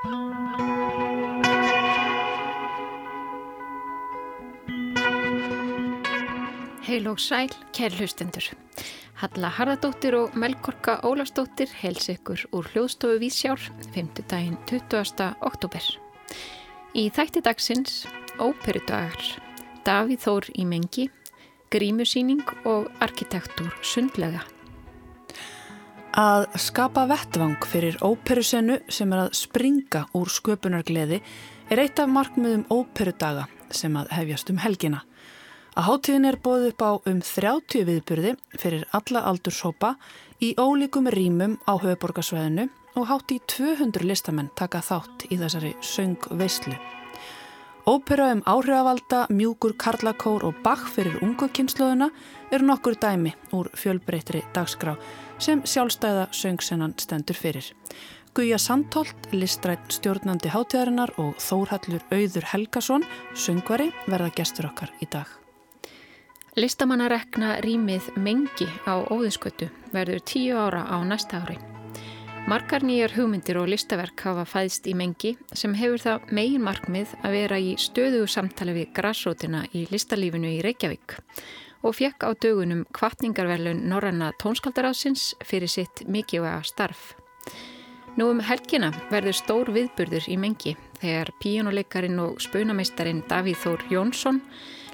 Heil og sæl, kæri hlustendur. Halla Harðardóttir og Melkorka Ólastóttir heils ykkur úr hljóðstofu Vísjár 5. daginn 20. oktober. Í þætti dagsins Óperudagar, Davíð Þór í mengi, grímusýning og arkitektúr sundlega. Að skapa vettvang fyrir óperusennu sem er að springa úr sköpunargleði er eitt af markmiðum óperudaga sem að hefjast um helgina. Að hátíðin er bóðið upp á um 30 viðburði fyrir alla aldurshópa í ólíkum rýmum á höfuborgarsvæðinu og hátt í 200 listamenn taka þátt í þessari söngveislu. Ópera um áhrifavalda, mjúkur, karlakór og bakk fyrir ungu kynnslóðuna eru nokkur dæmi úr fjölbreytri dagskrá sem sjálfstæða söngsennan stendur fyrir. Guja Sandholt, listrætt stjórnandi hátíðarinnar og Þórhallur Auður Helgason, söngvari, verða gestur okkar í dag. Listamannarekna rýmið Mengi á Óðinskötu verður tíu ára á næsta ári. Margar nýjar hugmyndir og listaverk hafa fæðst í Mengi sem hefur það megin markmið að vera í stöðu samtali við græsrótina í listalífinu í Reykjavík og fekk á dögunum kvartningarverlun Norranna tónskaldaráðsins fyrir sitt mikilvæga starf. Nú um helgina verður stór viðburður í Mengi þegar píjónuleikarin og spunameistarin Davíð Þór Jónsson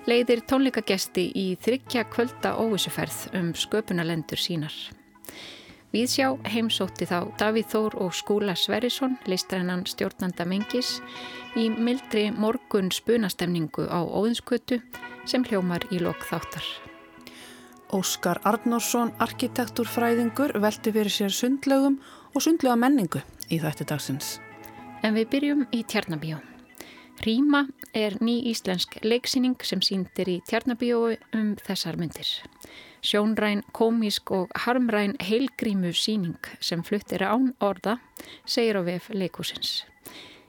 leiðir tónleikagesti í þryggja kvölda óvissuferð um sköpunalendur sínar. Víðsjá heimsótti þá Davíð Þór og Skúla Sverrisson, listrænan stjórnanda Mengis, í mildri morgun spunastemningu á Óðinskötu sem hljómar í lok þáttar. Óskar Arnórsson, arkitektúrfræðingur, velti fyrir sér sundlegum og sundlega menningu í þætti dagsins. En við byrjum í Tjarnabíó. Ríma er ný íslensk leiksýning sem síndir í Tjarnabíói um þessar myndir. Sjónræn, komísk og harmræn heilgrímu síning sem fluttir án orða segir á vef leikúsins.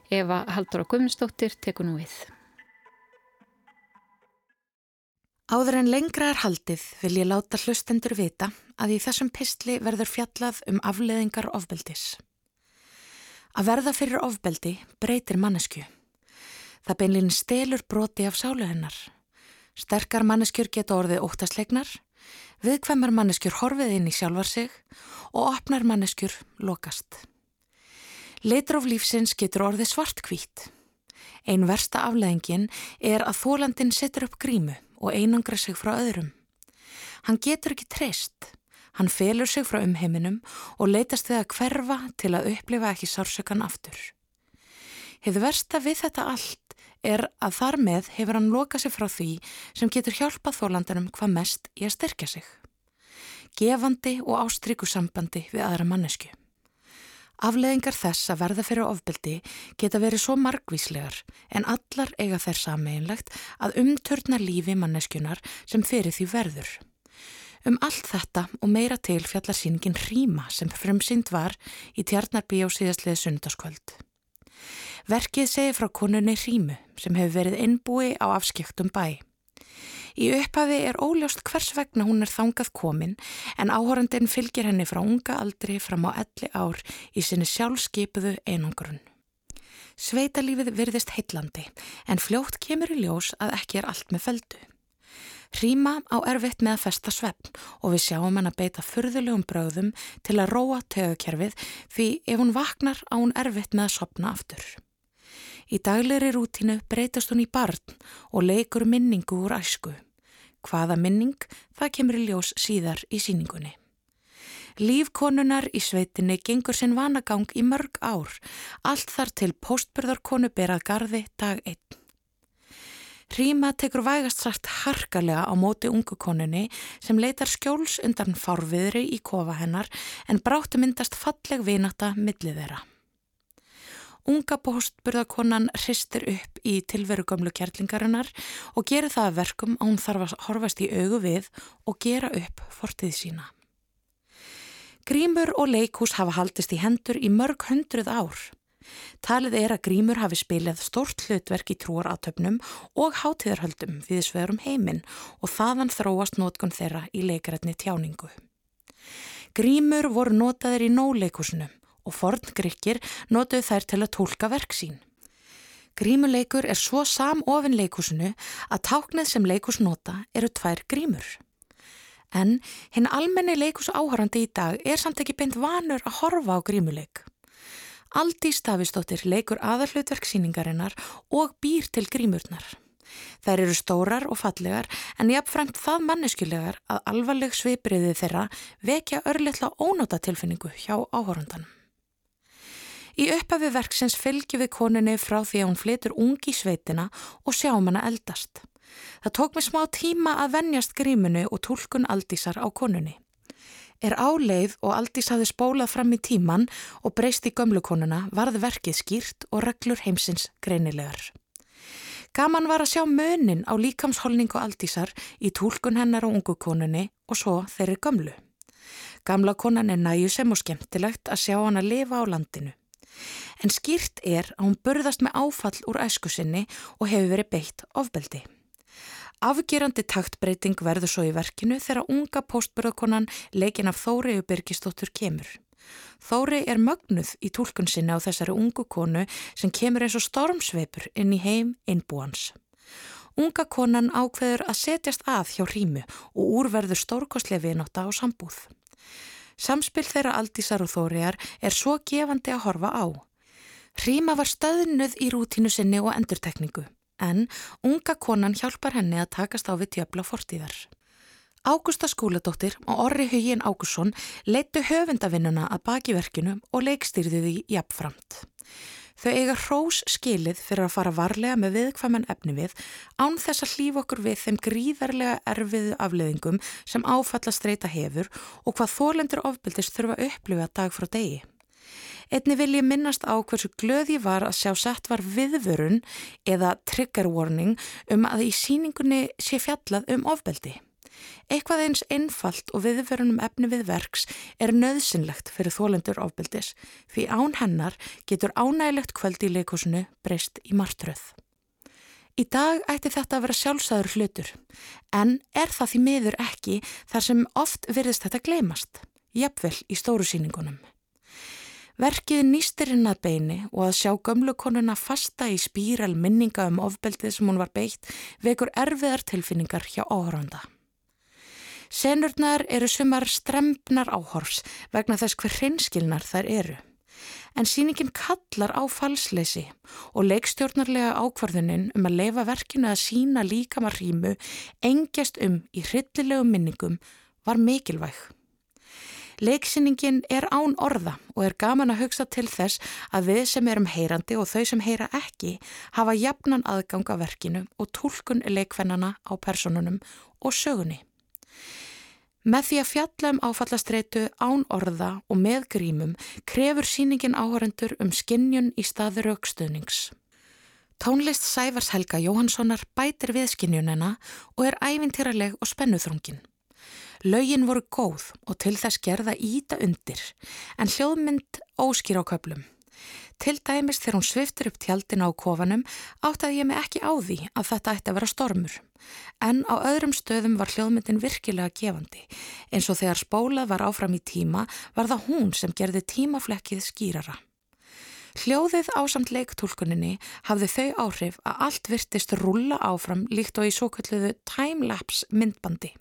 Eva Haldur og Guðmundsdóttir tekur nú við. Áður en lengra er haldið vil ég láta hlustendur vita að í þessum pistli verður fjallað um afleðingar ofbeldis. Að verða fyrir ofbeldi breytir mannesku. Það beinlinn stelur broti af sálu hennar. Sterkar manneskjur geta orðið óttasleiknar, viðkvæmar manneskjur horfið inn í sjálfar sig og opnar manneskjur lokast. Leitróf lífsins getur orðið svartkvít. Einn versta afleðingin er að þólandin setur upp grímu og einangra sig frá öðrum. Hann getur ekki treyst. Hann felur sig frá umheiminum og leitast við að hverfa til að upplifa ekki sársökan aftur. Hefur versta við þetta allt er að þar með hefur hann lokað sig frá því sem getur hjálpað þólandanum hvað mest í að styrkja sig. Gefandi og ástrykusambandi við aðra mannesku. Afleðingar þess að verða fyrir ofbeldi geta verið svo margvíslegar en allar eiga þær sameinlegt að umturna lífi manneskunar sem fyrir því verður. Um allt þetta og meira til fjallar síningin Ríma sem fremsynd var í tjarnarbí á síðastliði sundarskvöld. Verkið segir frá konunni Rímu sem hefur verið innbúi á afskjöktum bæ. Í upphafi er óljóst hvers vegna hún er þangað komin en áhórandin fylgir henni frá unga aldri fram á elli ár í sinni sjálfskeipuðu einangrun. Sveitalífið virðist heitlandi en fljótt kemur í ljós að ekki er allt með feldu. Ríma á erfitt með að festa sveppn og við sjáum hann að beita furðulegum bröðum til að róa tögukerfið því ef hún vaknar á hún erfitt með að sopna aftur. Í daglegri rútínu breytast hún í barn og leikur minningu úr æsku. Hvaða minning, það kemur í ljós síðar í síningunni. Lífkonunar í sveitinni gengur sinn vanagang í mörg ár, allt þar til postbörðarkonu berað gardi dag einn. Ríma tekur vægast sagt harkalega á móti ungu konunni sem leitar skjóls undan fárviðri í kofa hennar en bráttu myndast falleg vinata millið þeirra. Unga bóstburðakonan hristir upp í tilverugömlu kjertlingarinnar og gerir það að verkum að hún þarf að horfast í augu við og gera upp fortið sína. Grímur og leikús hafa haldist í hendur í mörg hundruð ár. Talið er að Grímur hafi spilið stort hlutverk í trúaratöfnum og hátíðarhöldum við sverum heiminn og þaðan þróast nótkun þeirra í leikarætni tjáningu. Grímur voru notaðir í nóleikúsinu og forngrykkir notuðu þær til að tólka verk sín. Grímuleikur er svo samofinn leikusinu að táknið sem leikus nota eru tvær grímur. En hinn almenni leikus áhörandi í dag er samt ekki beint vanur að horfa á grímuleik. Aldi Stafistóttir leikur aðarhlutverksýningarinnar og býr til grímurnar. Þær eru stórar og fallegar en jáfnframt það manneskjulegar að alvarleg svipriði þeirra vekja örlittla ónóta tilfinningu hjá áhórundanum. Í upphafi verksins fylgjum við koninni frá því að hún flytur ungi sveitina og sjáum hana eldast. Það tók mig smá tíma að vennjast grímunu og tólkun aldísar á koninni. Er áleið og Aldís hafði spólað fram í tíman og breyst í gömlukonuna varð verkið skýrt og reglur heimsins greinilegar. Gaman var að sjá mönin á líkamsholningu Aldísar í tólkun hennar og ungu konunni og svo þeirri gömlu. Gamla konan er næjusem og skemmtilegt að sjá hann að lifa á landinu. En skýrt er að hún burðast með áfall úr æsku sinni og hefur verið beitt ofbeldi. Afgerandi taktbreyting verður svo í verkinu þegar unga postburðakonan leikin af Þóriðu Birgistóttur kemur. Þóri er mögnuð í tólkun sinna á þessari ungu konu sem kemur eins og stormsveipur inn í heim innbúans. Unga konan ákveður að setjast að hjá hrímu og úrverður stórkostlega viðnóta á sambúð. Samspill þeirra Aldísar og Þóriar er svo gefandi að horfa á. Hríma var stöðnuð í rútínu sinni og endurtekningu, en unga konan hjálpar henni að takast á við tjöfla fortíðar. Ágústa skúladóttir og Orri Hugin Ágússon leittu höfundavinnuna að bakiverkinu og leikstýrði því jafnframt. Þau eiga hrós skilið fyrir að fara varlega með viðkvæman efni við án þess að hlýfa okkur við þeim gríðarlega erfiðu afleðingum sem áfalla streyta hefur og hvað þólendur ofbildist þurfa að upplifa dag frá degi. Einni vil ég minnast á hversu glöð ég var að sjá sett var viðvörun eða trigger warning um að í síningunni sé fjallað um ofbeldi. Eitthvað eins einfalt og viðverunum efni við verks er nöðsynlegt fyrir þólendur ofbildis því án hennar getur ánægilegt kvöld í leikosinu breyst í martröð. Í dag ætti þetta að vera sjálfsæður hlutur en er það því miður ekki þar sem oft virðist þetta gleymast, jafnvel í stóru síningunum. Verkið nýstirinn að beini og að sjá gömlukonuna fasta í spíral minninga um ofbeldið sem hún var beitt vekur erfiðar tilfinningar hjá áhöranda. Senurnar eru sumar strempnar áhorfs vegna þess hver hreinskilnar þær eru. En síningin kallar á falsleysi og leikstjórnarlega ákvarðunin um að leifa verkinu að sína líkamar hrímu engjast um í hryllilegu minningum var mikilvæg. Leiksýningin er án orða og er gaman að hugsa til þess að við sem erum heyrandi og þau sem heyra ekki hafa jafnan aðgang af verkinu og tólkun leikvennana á personunum og sögunni. Með því að fjalla um áfallastreitu án orða og með grímum krefur síningin áhörendur um skinnjun í staður aukstöðnings. Tónlist Sævars Helga Jóhanssonar bætir við skinnjunina og er ævintýraleg og spennuþrungin. Laugin voru góð og til þess gerða íta undir en hljóðmynd óskýr á köplum. Til dæmis þegar hún sviftur upp tjaldina á kofanum áttaði ég mig ekki á því að þetta ætti að vera stormur. En á öðrum stöðum var hljóðmyndin virkilega gefandi. Eins og þegar spólað var áfram í tíma var það hún sem gerði tímaflekkið skýrara. Hljóðið ásamt leiktúlkuninni hafði þau áhrif að allt virtist rulla áfram líkt og í svo kalluðu timelapse myndbandi.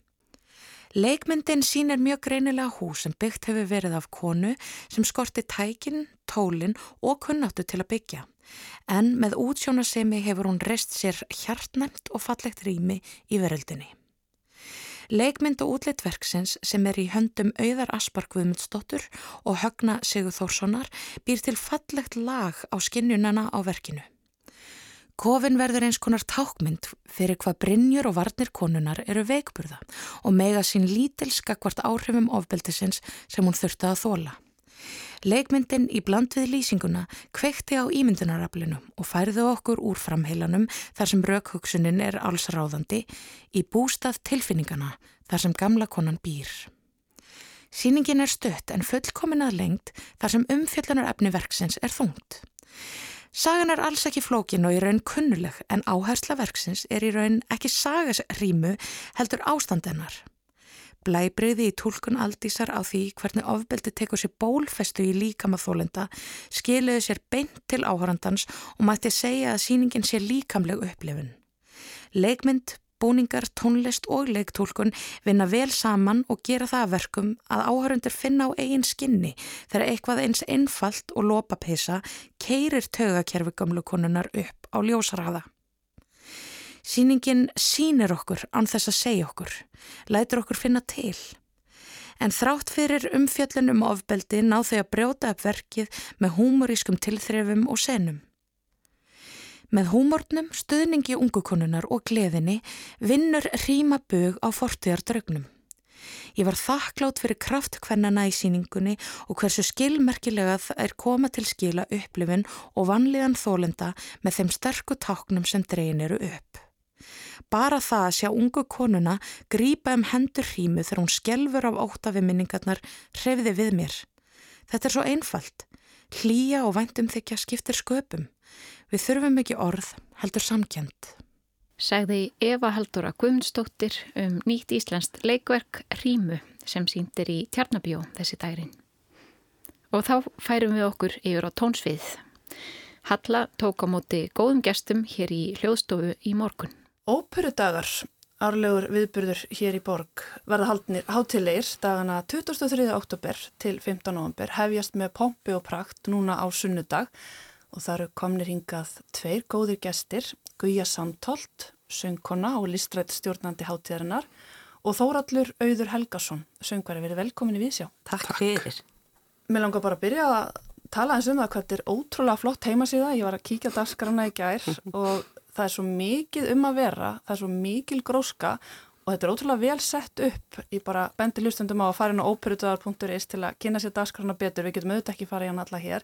Leikmyndin sínir mjög greinilega hús sem byggt hefur verið af konu sem skorti tækin, tólin og kunnáttu til að byggja. En með útsjónasemi hefur hún rest sér hjartnæmt og fallegt rými í veröldinni. Leikmynd og útlitverksins sem er í höndum auðar Asparkvöðmundsdóttur og högna Sigur Þórssonar býr til fallegt lag á skinnjunana á verkinu. Kofin verður eins konar tákmynd fyrir hvað Brynjur og Varnir konunar eru veikburða og mega sín lítilskakvart áhrifum ofbeldisins sem hún þurfti að þóla. Leikmyndin í bland við lýsinguna kveikti á ímyndunaraflinu og færði okkur úr framheilanum þar sem raukhugsunin er allsráðandi í bústað tilfinningana þar sem gamla konan býr. Sýningin er stött en fullkomin að lengt þar sem umfjöllunar efni verksins er þungt. Sagan er alls ekki flókin og í raun kunnuleg en áhersla verksins er í raun ekki sagasrýmu heldur ástandennar. Blæbreyði í tólkun aldísar á því hvernig ofbeldi tekur sér bólfestu í líkamaþólenda skiluði sér beint til áhörandans og mætti segja að síningin sé líkamleg upplifun. Leikmynd, búningar, tónlist og leiktólkun vinna vel saman og gera það verkum að áhörundur finna á eigin skinni þegar eitthvað eins einfalt og lópapeisa keirir tögakerfi gamlu konunar upp á ljósraða. Sýningin sínir okkur án þess að segja okkur, lætur okkur finna til. En þrátt fyrir umfjöllun um ofbeldi ná þau að brjóta upp verkið með húmorískum tilþrefum og senum. Með húmornum, stuðningi ungukonunar og gleðinni vinnur ríma bög á fortíðar draugnum. Ég var þakklátt fyrir kraftkvennana í síningunni og hversu skilmerkilega það er koma til skila upplifin og vanliðan þólenda með þeim sterku táknum sem dreyin eru upp. Bara það að sjá ungu konuna grípa um hendur hrímu þegar hún skelfur af óttafi minningarnar hrefði við mér. Þetta er svo einfalt. Hlýja og væntumþykja skiptir sköpum. Við þurfum ekki orð, heldur samkjönd. Segði Eva Haldóra Guðmundsdóttir um nýtt íslenskt leikverk Rímu sem síndir í Tjarnabjó þessi dærin. Og þá færum við okkur yfir á tónsvið. Halla tók á móti góðum gestum hér í hljóðstofu í morgun. Óperudagar, árlegur viðburður hér í borg, verða haldnir hátilegir dagana 23. oktober til 15. november hefjast með pompi og prakt núna á sunnudag og það eru komnir hingað tveir góðir gestir, Guja Samtolt, söngkonna og listrætt stjórnandi hátíðarinnar og Þórallur Auður Helgason, söngvari, verið velkomin í Vísjá. Takk, Takk. fyrir. Mér langar bara að byrja að tala eins um það hvað þetta er ótrúlega flott heimasíða, ég var að kíkja dagskrana í gær og það er svo mikið um að vera, það er svo mikil gróska og þetta er ótrúlega vel sett upp. Í bara bendi hlustundum á að fara inn á óperutöðar.is til að kynna sér dagskrana betur, við getum auðvitað ekki fara í hann alla hér,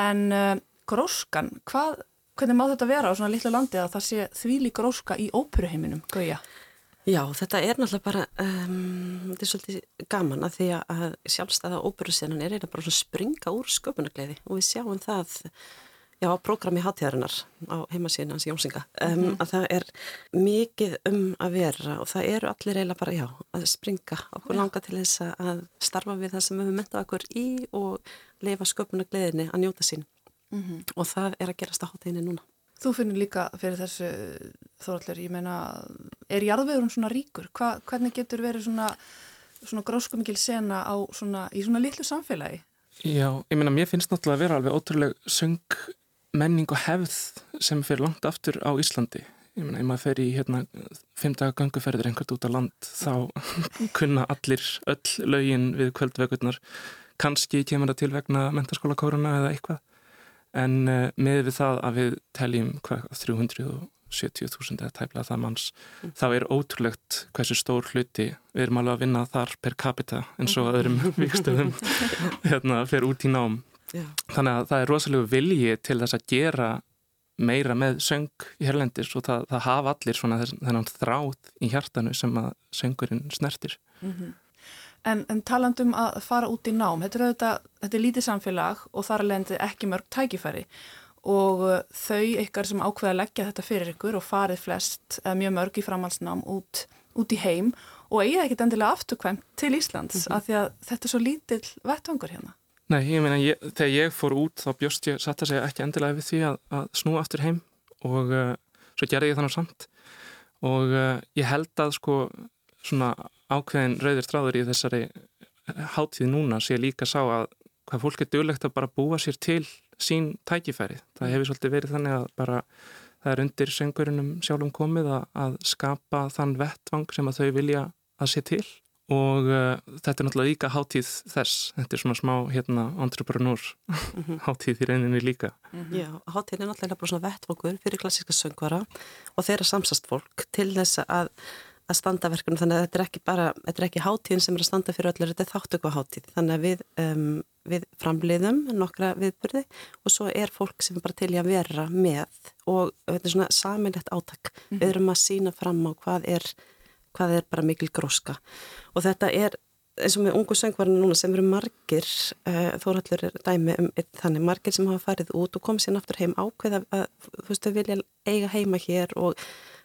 en uh, gróskan, hvað, hvernig má þetta vera á svona litlu landi að það sé þvíli gróska í óperuheiminum, Gauja? Já, þetta er náttúrulega bara, um, þetta er svolítið gaman að því að sjálfstæða óperusenan er eða bara svona springa úr sköpunargleiði og við sjáum það já, á prógrami hátíðarinnar á heimasíðan hans Jónsinga, um, mm -hmm. að það er mikið um að vera og það eru allir eiginlega bara, já, að springa okkur já. langa til þess að starfa við það sem við myndum okkur í og leifa sköpunargleiðinni að njóta sín mm -hmm. og það er að gerast á hátíðinni núna. Þú finnir líka fyrir þessu þóraldur, ég meina, er jarðvegurinn svona ríkur? Hva, hvernig getur verið svona, svona gróskumikil sena á svona, í svona litlu samfélagi? Já, ég meina, mér finnst náttúrulega að vera alveg ótrúlega söng menning og hefð sem fyrir langt aftur á Íslandi. Ég meina, ef maður fer í hérna fimm daga ganguferðir einhvert út á land þá kunna allir öll lögin við kvöldvegurnar kannski kemur það til vegna mentarskóla kóruna eða eitthvað en uh, með við það að við teljum hvað, 370.000 eða tæplega það manns mm. þá er ótrúlegt hversu stór hluti við erum alveg að vinna þar per capita eins og öðrum vikstöðum hérna fer út í nám Já. Þannig að það er rosalega vilji til þess að gera meira með söng í herlendis og það, það hafa allir svona þennan þráð í hjartanu sem að söngurinn snertir. Mm -hmm. En, en talandum að fara út í nám, þetta er, þetta, þetta er lítið samfélag og þar leðandi ekki mörg tækifæri og uh, þau ykkar sem ákveða að leggja þetta fyrir ykkur og farið flest, mjög mörg í framhalsnám út, út í heim og eigið ekkit endilega afturkvæmt til Íslands mm -hmm. af því að þetta er svo lítill vettvangur hérna. Nei, ég meina, ég, þegar ég fór út þá bjóst ég satt að segja ekki endilega við því að, að snúa aftur heim og uh, svo gerði ég þannig samt og uh, ég held að sko svona ákveðin rauðir stráður í þessari háttíð núna sé líka sá að hvað fólk er duglegt að bara búa sér til sín tækifæri. Það hefur svolítið verið þannig að bara það er undir söngurinnum sjálfum komið að, að skapa þann vettvang sem að þau vilja að sé til og uh, þetta er náttúrulega líka hátíð þess, þetta er svona smá hérna entrepreneur mm -hmm. hátíð í reyninni líka mm -hmm. Já, hátíð er náttúrulega bara svona vettvokur fyrir klassíska söngvara og þeirra samsast fólk til þess að að standa verkunum, þannig að þetta er ekki bara þetta er ekki hátíðin sem er að standa fyrir öllur þetta er þáttöku hátíð, þannig að við um, við framliðum nokkra viðbyrði og svo er fólk sem bara til að vera með og þetta er svona saminlegt átak, mm -hmm. við erum að sína fram á hvað er hvað er bara mikil gróska. Og þetta er eins og með ungu söngvarinu núna sem eru margir uh, þóraldur er dæmi um þannig margir sem hafa farið út og komið sér náttúr heim ákveð að þú veist þau vilja eiga heima hér og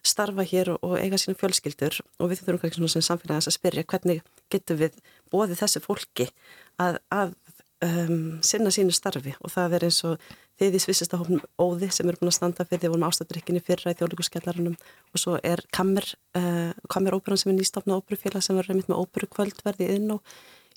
starfa hér og, og eiga sína fjölskyldur og við þurfum ekki svona sem samfélagans að spyrja hvernig getum við bóðið þessu fólki að, að um, sinna sínu starfi og það er eins og þið í svissista hófnum Óði sem eru búin að standa fyrir því að vorum ástætturikkinni fyrra í þjóðlíkuskjallarunum og svo er Kammer, uh, Kammer óperan sem er nýstofna óperufélag sem verður reynd með óperukvöldverði inn og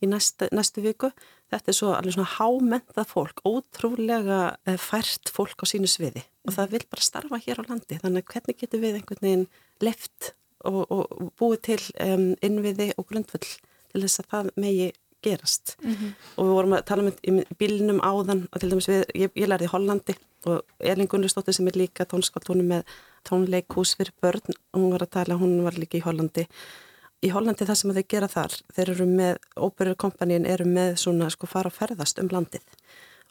í næstu, næstu viku. Þetta er svo alveg svona hámentað fólk, ótrúlega uh, fært fólk á sínu sviði. Og það vil bara starfa hér á landi. Þannig hvernig getur við einhvern veginn left og, og búið til um, innviði og grundvöld til þess að það megi gerast? Mm -hmm. og við vorum að tala um bílinum áðan og til dæmis við, ég, ég lærði í Hollandi og Elin Gunnarsdóttir sem er líka tónskátt, hún er með tónleikús fyrir börn og hún var að tala, hún var líka í Hollandi í Hollandi það sem þau gera þar þeir eru með, óperukompaníin eru með svona sko fara að ferðast um landið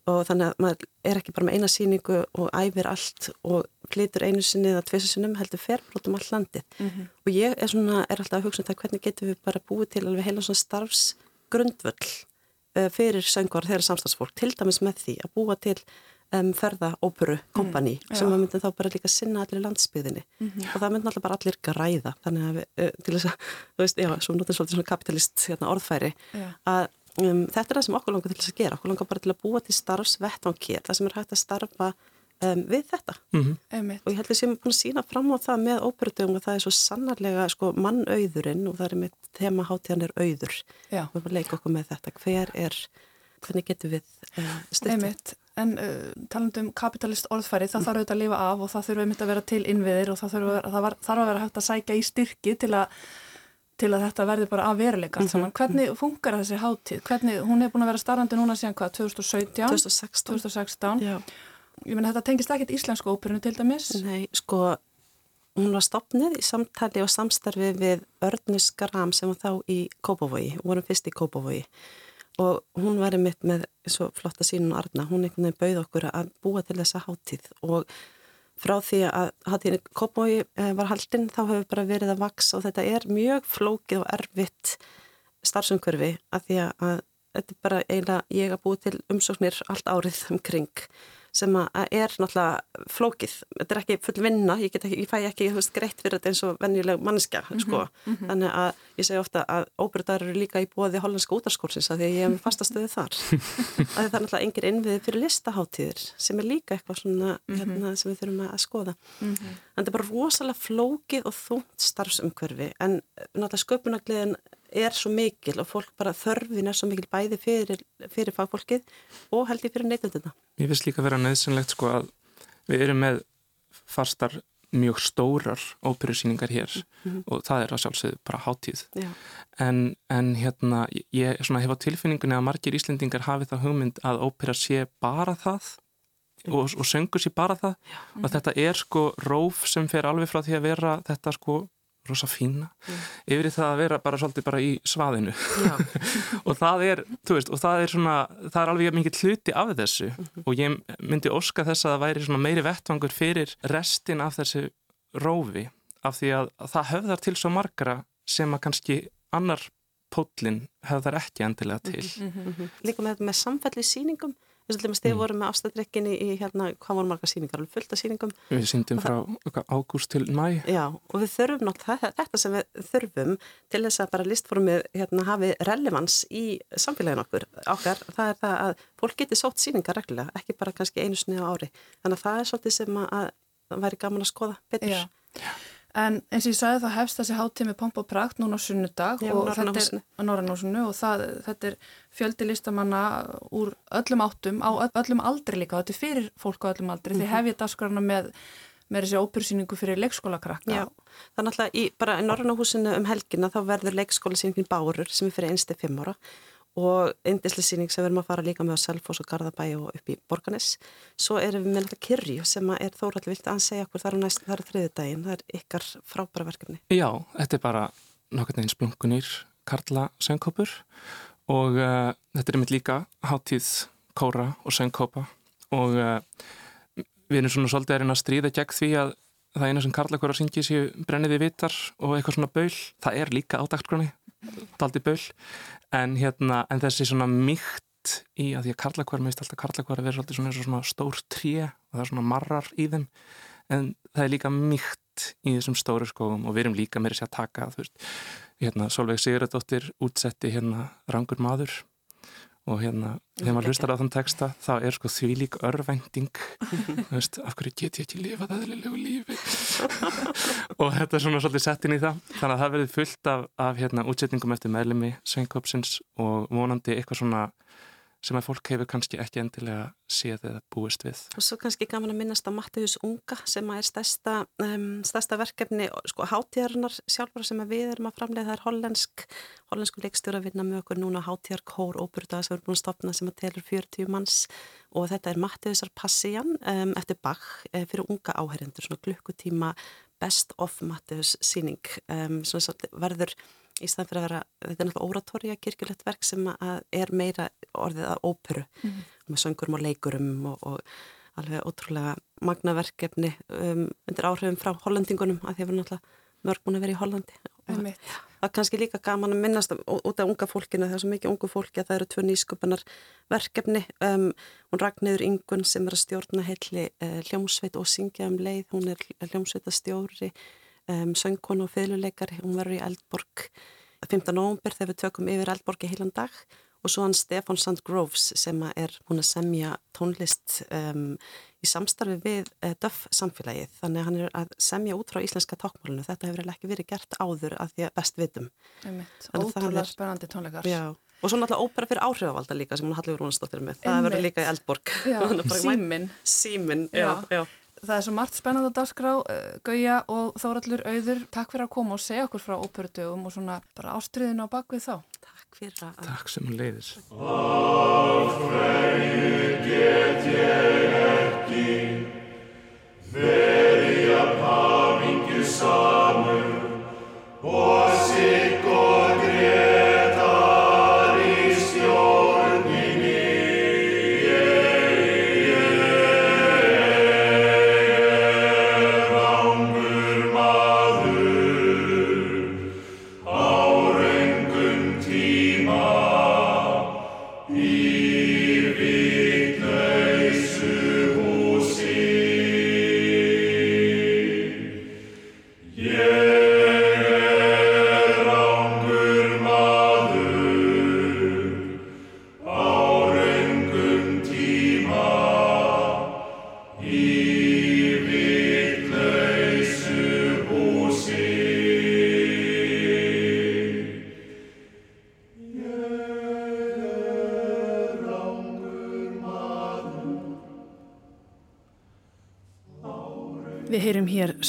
og þannig að maður er ekki bara með eina síningu og æfir allt og flytur einu sinni eða tviðs sinnum heldur ferbrotum all landið mm -hmm. og ég er svona, er alltaf að hugsa um það hvernig getum við bara búið til alveg heila svona starfs grundvöll uh, fyrir söngvar þeirra samstagsfólk til dæmis með því að búa til um, ferða óperu kompani mm, sem að myndi þá bara líka sinna allir landsbyðinni mm -hmm. og það myndi alltaf bara allir græða þannig að við, til þess að, þú veist, já, svo notur svolítið svona kapitalist hérna, orðfæri já. að um, þetta er það sem okkur langar til þess að gera okkur langar bara til að búa til starfsvettankér það sem er hægt að starfa um, við þetta mm -hmm. og ég held að sé búin að sína fram á það með óperutugum og það er svo sannarlega sko, mannauðurinn og það er með þema hátíðan er auður Já. og við erum að leika okkur með þetta hver er, hvernig getur við uh, styrta En uh, talandum kapitalist orðfæri það þarf auðvitað að lifa af og það þurfa einmitt að vera til innviðir og það þarf að það var, þarf að vera hægt að sækja í styrki til að til að þetta verði bara að veruleika. Mm -hmm. Hvernig funkar þessi hátíð? Hvernig, hún er búin að vera starrandi núna síðan hvað, 2017? 2016. 2016. Já ég menn þetta tengist ekkert íslensku óperinu til dæmis Nei, sko hún var stopnið í samtali og samstarfi við Örnus Gram sem var þá í Kópavogi, hún voru fyrst í Kópavogi og hún var einmitt með svo flotta sínun og arna, hún einhvern veginn bauð okkur að búa til þessa háttíð og frá því að háttíðin Kópavogi eh, var haldinn þá hefur bara verið að vaks og þetta er mjög flókið og erfitt starfsumkörfi að því að þetta er bara eiginlega ég að búa til umsóknir allt árið umkring sem er náttúrulega flókið, þetta er ekki full vinna, ég, ekki, ég fæ ekki veist, greitt fyrir þetta eins og venjuleg mannskja mm -hmm, sko. mm -hmm. þannig að ég segi ofta að óbyrðar eru líka í bóði hollandska útarskórsins að því að ég hef fastastöðu þar að það er náttúrulega engir innviði fyrir listaháttíðir sem er líka eitthvað svona mm -hmm. hérna, sem við þurfum að skoða en mhm. þetta er bara rosalega flókið og þúnt starfsumkörfi en náttúrulega sköpunagliðin er svo mikil og fólk bara þörfin er svo mikil bæði fyrir, fyrir fagfólkið og held ég fyrir neytundina. Ég finnst líka að vera neðsynlegt sko að við erum með fastar mjög stórar óperusýningar hér mm -hmm. og það er að sjálfsögðu bara hátíð en, en hérna ég hef á tilfinningunni að margir Íslendingar hafi það hugmynd að ópera sé bara það og, og söngur sé bara það Já. og -hmm. þetta er sko róf sem fer alveg frá því að vera þetta sko rosa fína mm. yfir í það að vera bara svolítið bara í svaðinu og það er, þú veist, og það er svona það er alveg mikið hluti af þessu mm -hmm. og ég myndi óska þess að það væri svona meiri vettvangur fyrir restin af þessu rófi af því að, að það höfðar til svo margra sem að kannski annar pótlinn höfðar ekki endilega til mm -hmm. Líka með, með samfelli síningum Við mm. vorum með afstæðdrekkinni í hérna, hvað voru marga síningar, fullt af síningum. Við síndum frá ágúst til mæ. Já, og við þurfum náttúrulega, þetta sem við þurfum til þess að bara listformið hérna, hafi relevans í samfélagin okkur, okkar, það er það að fólk geti sótt síningar reglulega, ekki bara kannski einu snið á ári. Þannig að það er svolítið sem að, að væri gaman að skoða betur. Já, já. En eins og ég sagði það hefst þessi háttíð með pomp og prakt núna á sunnudag Já, og þetta er Norrannúsinu og það, þetta er fjöldi listamanna úr öllum áttum á öllum aldri líka þetta er fyrir fólk á öllum aldri mm -hmm. því hefið dasgrana með, með þessi ópersýningu fyrir leikskólakrakka. Já, náttúrulega í, bara í Norrannúsinu um helgina þá verður leikskólasýningin Bárur sem er fyrir einstu fimm ára og eindislisýning sem við erum að fara líka með á Selfos og Garðabæ og upp í Borganes svo erum við með náttúrulega Kyrju sem er þóraldur vilt að segja okkur þar á næst þar er þriði daginn, það er ykkar frábæra verkefni. Já, þetta er bara nokkurn veginn splunkunir Karla söngkópur og uh, þetta er einmitt líka hátíð kóra og söngkópa og uh, við erum svona svolítið að stríða gegn því að það eina sem Karla kóra syngi séu brenniði vitar og eitthvað svona baul, það er líka ádagtgrunni daldi baul en, hérna, en þessi svona mýkt í að því að karlakvar meist alltaf karlakvar að vera svolítið svona, svona stór tré og það er svona marrar í þeim. En það er líka mýkt í þessum stóru skóum og við erum líka með þess að taka þú veist, hérna Solveig Sigurðardóttir útsetti hérna Rangur maður og hérna, þegar maður hlustar á þann texta þá er sko því lík örvending þú veist, af hverju get ég ekki lifað aðlilegu lífi? Og þetta er svona svolítið sett inn í það. Þannig að það verður fullt af, af hérna útsetningum eftir meðlemi Sveinkopsins og vonandi eitthvað svona sem að fólk hefur kannski ekki endilega séð eða búist við. Og svo kannski gaman að minnast á Mattiðus Unga sem er stærsta, um, stærsta verkefni sko hátíðarinnar sjálfur sem við erum að framlega það er hollensk hollensku leikstjóra að vinna með okkur núna hátíðarkór óbyrdaða sem erum búin að stopna sem að telur 40 manns. Og þetta er Mattiðusar Passian um, eftir Bach um, fyrir unga áherendur, svona klukkutíma best of Mattiðus síning um, svona verður í staðan fyrir að vera, þetta er náttúrulega oratória kirkjulegt verk sem er meira orðið að óperu. Mm -hmm. með söngurum og leikurum og, og alveg ótrúlega magnaverkefni um, undir áhrifum frá hollendingunum að því að við náttúrulega mörg búin að vera í Hollandi. Og það er kannski líka gaman að minnast út af unga fólkina, það er svo mikið ungu fólki að það eru tvö nýsköpunar verkefni. Um, hún Ragnæður Ingun sem er að stjórna heilli uh, hljómsveit og syngja um leið, hún er hljómsveitastjóri um, söngkonu og fyrirleikari, hún verður í Eldborg 15. november þegar við tökum yfir Eldborg í heilan dag og svo hann Stefan Sandgroves sem er hún að semja tónlist um, í samstarfi við uh, Duff samfélagið, þannig að hann er að semja út frá íslenska tákmálinu, þetta hefur ekki verið gert áður að því að best vitum Ótrúlega spennandi tónleikar Já Og svo náttúrulega ópera fyrir áhrifavalda líka sem hún Hallur Rúnastóttir með. Það verður líka í Eldborg. Símin. Símin, já, já. Það er svo margt spennand að dagskrá, uh, Gauja og Þóraldur Auður. Takk fyrir að koma og segja okkur frá óperudögum og svona bara ástriðinu á bakvið þá. Takk fyrir að... Takk sem hún leiðis. Áfæðu get ég ekki verið að pafingi samur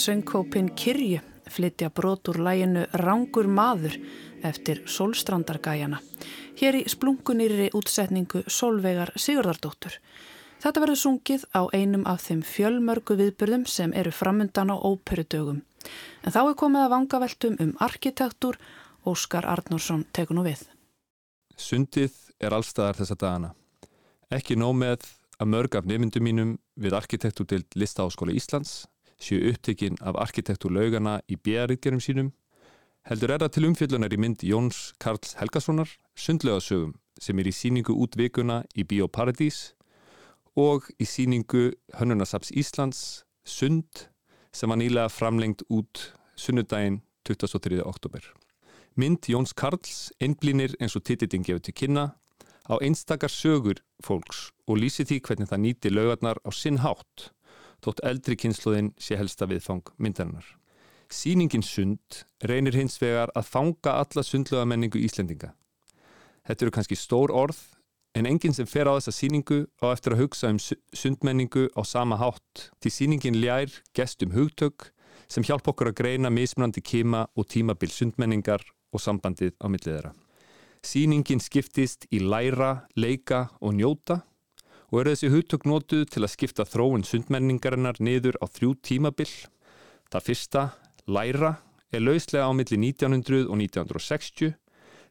söngkópin Kirju flytja brot úr læginu Rangur maður eftir Solstrandargæjana. Hér í splungunýri útsetningu Solveigar Sigurðardóttur. Þetta verður sungið á einum af þeim fjölmörgu viðbyrðum sem eru framundan á óperudögum. En þá er komið að vangaveltum um arkitektúr Óskar Arnórsson tekur nú við. Sundið er allstaðar þessa dagana. Ekki nóg með að mörg af nefndum mínum við arkitektúrdeild Listaháskóla Íslands séu upptekinn af arkitektúrlaugana í bjæðaritgerum sínum, heldur er það til umfjöllunar í mynd Jóns Karls Helgasonar, sundlegasögum sem er í síningu út vikuna í Bíóparadís og í síningu Hönnunasaps Íslands, Sund, sem var nýlega framlengt út sunnudaginn 23. oktober. Mynd Jóns Karls einblínir eins og titillin gefur til kynna á einstakar sögur fólks og lýsi því hvernig það nýti laugarnar á sinn hátt þótt eldri kynsluðin sé helsta viðfang myndarinnar. Sýningin sund reynir hins vegar að fanga alla sundlega menningu Íslendinga. Þetta eru kannski stór orð en enginn sem fer á þessa sýningu á eftir að hugsa um sundmenningu á sama hátt til sýningin ljær gestum hugtök sem hjálp okkur að greina mismunandi kima og tímabil sundmenningar og sambandið á millið þeirra. Sýningin skiptist í læra, leika og njóta og eru þessi hugtök nótuð til að skipta þróun sundmenningarinnar niður á þrjú tímabill. Það fyrsta, læra, er lauslega á milli 1900 og 1960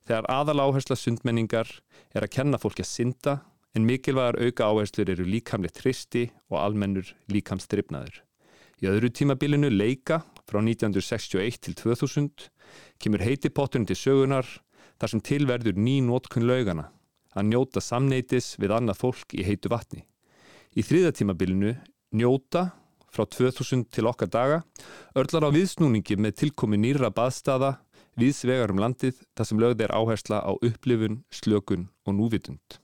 þegar aðal áhersla sundmenningar er að kenna fólki að synda en mikilvægar auka áherslur eru líkamlegt hristi og almennur líkamstripnaður. Í öðru tímabilinu leika frá 1961 til 2000 kemur heitipotturinn til sögunar þar sem tilverður ný nótkunn laugana að njóta samneitis við annað fólk í heitu vatni. Í þriðatímabilinu njóta frá 2000 til okkar daga örlar á viðsnúningi með tilkomi nýra baðstaða viðsvegar um landið þar sem lögð er áhersla á upplifun, slökun og núvitund.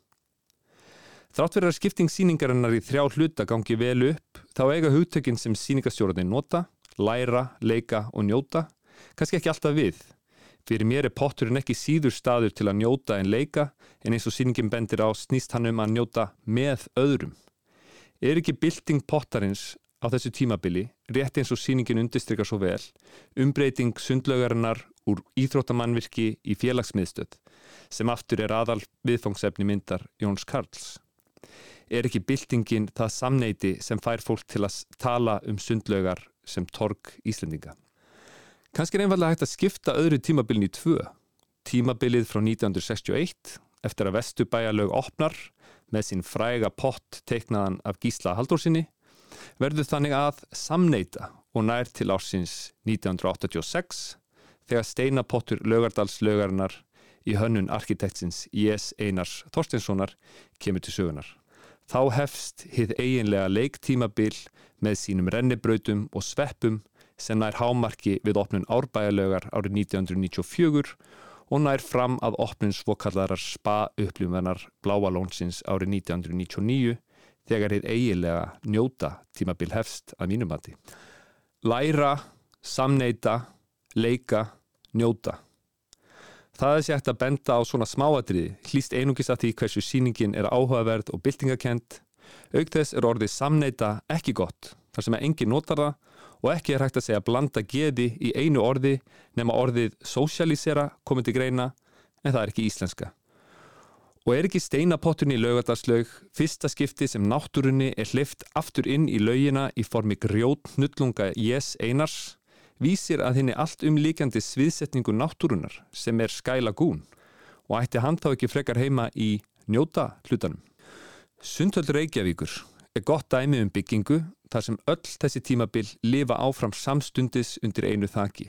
Þrátt verið að skipting síningarinnar í þrjá hluta gangi vel upp þá eiga hugtökinn sem síningastjórnarnir nota, læra, leika og njóta kannski ekki alltaf við. Fyrir mér er potturinn ekki síður staður til að njóta en leika en eins og síningin bendir á snýst hann um að njóta með öðrum. Er ekki bylting pottarins á þessu tímabili, rétt eins og síningin undistrykar svo vel, umbreyting sundlögarinnar úr íþróttamannvirki í félagsmiðstöð, sem aftur er aðal viðfangsefni myndar Jóns Karls. Er ekki byltingin það samneiti sem fær fólk til að tala um sundlögar sem torg Íslendinga? Kanski er einfallega hægt að skipta öðru tímabilin í tvö. Tímabilið frá 1961, eftir að Vestubæjalög opnar, með sín fræga pott teiknaðan af Gísla Haldórsinni verður þannig að samneita og nær til ársins 1986 þegar steinapottur lögardalslögarinnar í hönnun arkitektsins I.S. Einars Þorsteinssonar kemur til sögunar. Þá hefst hið eiginlega leiktímabil með sínum rennibrautum og sveppum sem nær hámarki við opnun árbæjalögar árið 1994 og nær fram að opnun svokallarar spa-upplýmvenar Bláalónsins árið 1999 þegar þið eiginlega njóta tímabil hefst að mínumati. Læra, samneita, leika, njóta. Það er sér að benda á svona smáadriði, hlýst einungis að því hversu síningin er áhugaverð og byltingakent. Auk þess er orðið samneita ekki gott, þar sem engin notar það og ekki er hægt að segja blanda geði í einu orði nema orðið socialisera komið til greina en það er ekki íslenska. Og er ekki steinapotturinn í laugardarslaug fyrsta skipti sem náttúrunni er hlift aftur inn í laugina í formi grjót nullunga Jés Einars vísir að henni allt umlíkjandi sviðsetningu náttúrunar sem er skæla gún og ætti hann þá ekki frekar heima í njóta hlutanum. Sundhöld Reykjavíkur er gott dæmi um byggingu þar sem öll þessi tímabil lifa áfram samstundis undir einu þaki.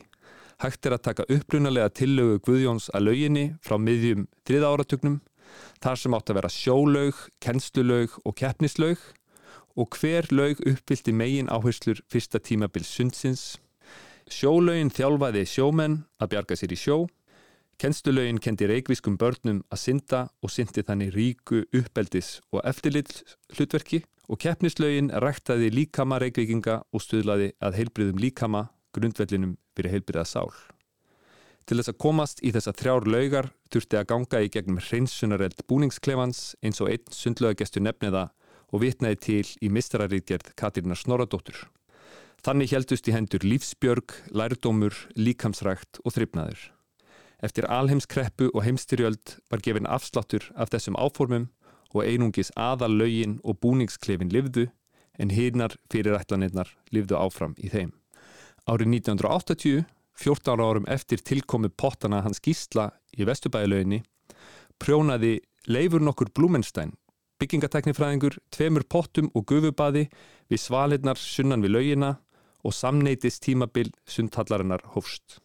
Hægt er að taka upprunalega tillögu Guðjóns að lauginni frá miðjum þriða áratugnum, þar sem átt að vera sjólaug, kennslulaug og keppnislaug og hver laug uppfyldi megin áherslur fyrsta tímabil sundsins. Sjólaugin þjálfaði sjómenn að bjarga sér í sjó, kennslulaugin kendi reikviskum börnum að synda og syndi þannig ríku uppeldis og eftirlill hlutverki og keppnislaugin ræktaði líkama reikvikinga og stuðlaði að heilbriðum líkama grundvellinum fyrir heilbriða sál. Til þess að komast í þessa þrjár laugar þurfti að ganga í gegnum hreinsunareld búningsklefans eins og einn sundlögagestu nefniða og vitnaði til í mistraríkjerd Katirina Snoradóttur. Þannig heldust í hendur lífsbjörg, lærdómur, líkamsrækt og þryfnaður. Eftir alheimskreppu og heimstyrjöld var gefin afsláttur af þessum áformum og einungis aðal laugin og búningsklefin livdu en hinnar fyrirætlanirnar livdu áfram í þeim. Árið 1980, 14 árum eftir tilkomi pottana hans gísla í Vesturbæðilauginni, prjónaði Leifur nokkur Blumenstein, byggingateknifræðingur, tveimur pottum og gufubadi við svalirnar sunnan við laugina og samneitist tímabil sundhallarinnar hófst.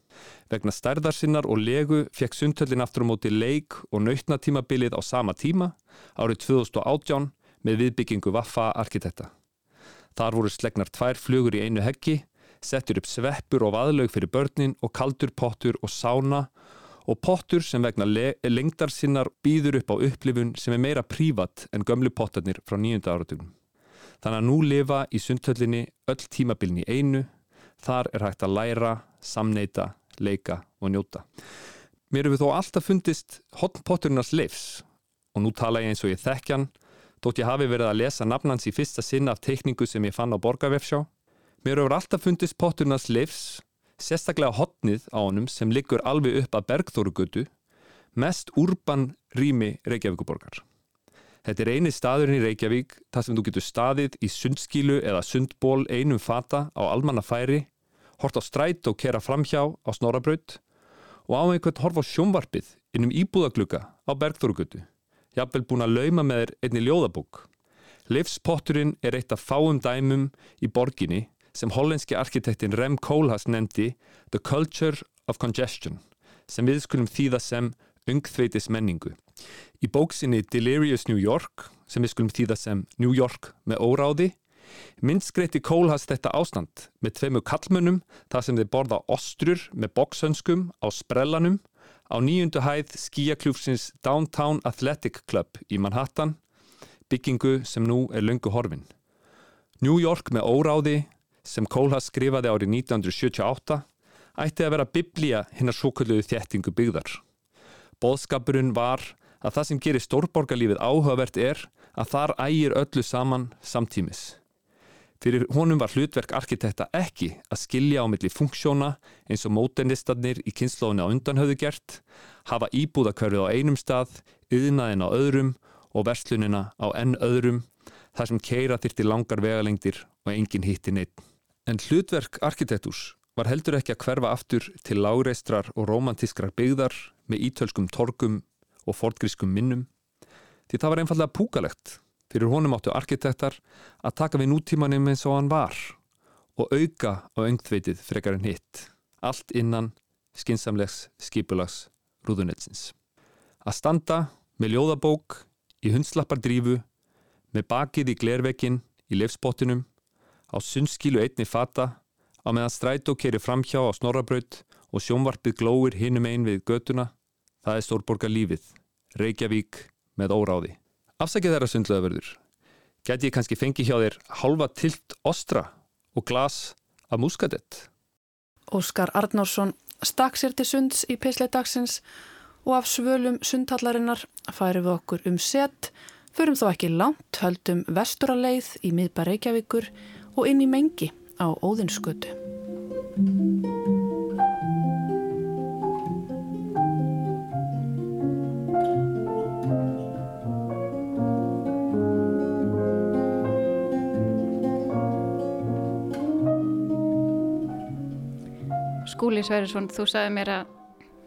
Vegna stærðarsinnar og legu fekk sundhöllin aftur á móti leik og nautnatímabilið á sama tíma árið 2018 með viðbyggingu Vaffa arkitekta. Þar voru slegnar tvær flugur í einu heggi, settur upp sveppur og vaðlaug fyrir börnin og kaldur pottur og sána og pottur sem vegna le lengdarsinnar býður upp á upplifun sem er meira prívat en gömlu pottarnir frá nýjunda áratugum. Þannig að nú lifa í sundhöllinni öll tímabilni einu, þar er hægt að læra, samneita, leika og njóta. Mér hefur þó alltaf fundist hotnpotturinnars leifs og nú tala ég eins og ég þekkjan, þótt ég hafi verið að lesa nafnans í fyrsta sinna af teikningu sem ég fann á borgarvefsjá. Mér hefur alltaf fundist potturinnars leifs, sérstaklega hotnið á honum sem liggur alveg upp að Bergþórugötu, mest úrban rými Reykjavíkuborgar. Þetta er eini staðurinn í Reykjavík þar sem þú getur staðið í sundskilu eða sundból einum fata á almannafæri, hort á stræt og kera framhjá á snorabraut og á einhvern horf á sjónvarpið innum íbúðagluga á Bergþórugötu. Jafnvel búin að lauma með þér einni ljóðabók. Livspotturinn er eitt af fáum dæmum í borginni sem hollenski arkitektin Rem Koolhaas nefndi The Culture of Congestion sem við skulum þýða sem ungþveitis menningu. Í bóksinni Delirious New York sem við skulum þýða sem New York með óráði Myndskreiti Kólhas þetta ástand með tveimu kallmönnum þar sem þeir borða ostrur með boksönskum á sprellanum á nýjundu hæð skíakljúfsins Downtown Athletic Club í Manhattan, byggingu sem nú er löngu horfin. New York með óráði sem Kólhas skrifaði árið 1978 ætti að vera biblía hinnar svokulluðu þjettingu byggðar. Bóðskapurinn var að það sem gerir stórborgarlífið áhugavert er að þar ægir öllu saman samtímis. Fyrir honum var hlutverk arkitekta ekki að skilja á milli funksjóna eins og mótenistarnir í kynnslóðinu á undanhauðu gert, hafa íbúðakörfið á einum stað, yðnaðin á öðrum og verslunina á enn öðrum, þar sem keira þyrti langar vegalengdir og engin hitti neitt. En hlutverk arkitektús var heldur ekki að hverfa aftur til lágreistrar og romantískrar byggðar með ítölskum torgum og fortgrískum minnum, því það var einfallega púkalegt Fyrir honum áttu arkitektar að taka við nútímanum eins og hann var og auka á öngþveitið frekar en hitt. Allt innan skinsamlegs skipulags rúðunetsins. Að standa með ljóðabók í hundslappardrífu með bakið í glervekkin í lefspottinum á sunnskilu einni fata á meðan strætó keri framhjá á snorrabraut og sjónvarpið glóir hinum einn við götuna það er stórborgar lífið Reykjavík með óráði Afsakið þeirra sundlegaverður. Gæti ég kannski fengi hjá þér halva tilt ostra og glas af muskadett? Óskar Arnársson stakk sér til sunds í pisleidagsins og af svölum sundhallarinnar færum við okkur um set, förum þó ekki langt, höldum vesturaleið í miðbar Reykjavíkur og inn í mengi á Óðinskötu. Skúli Sværisson, þú sagði mér að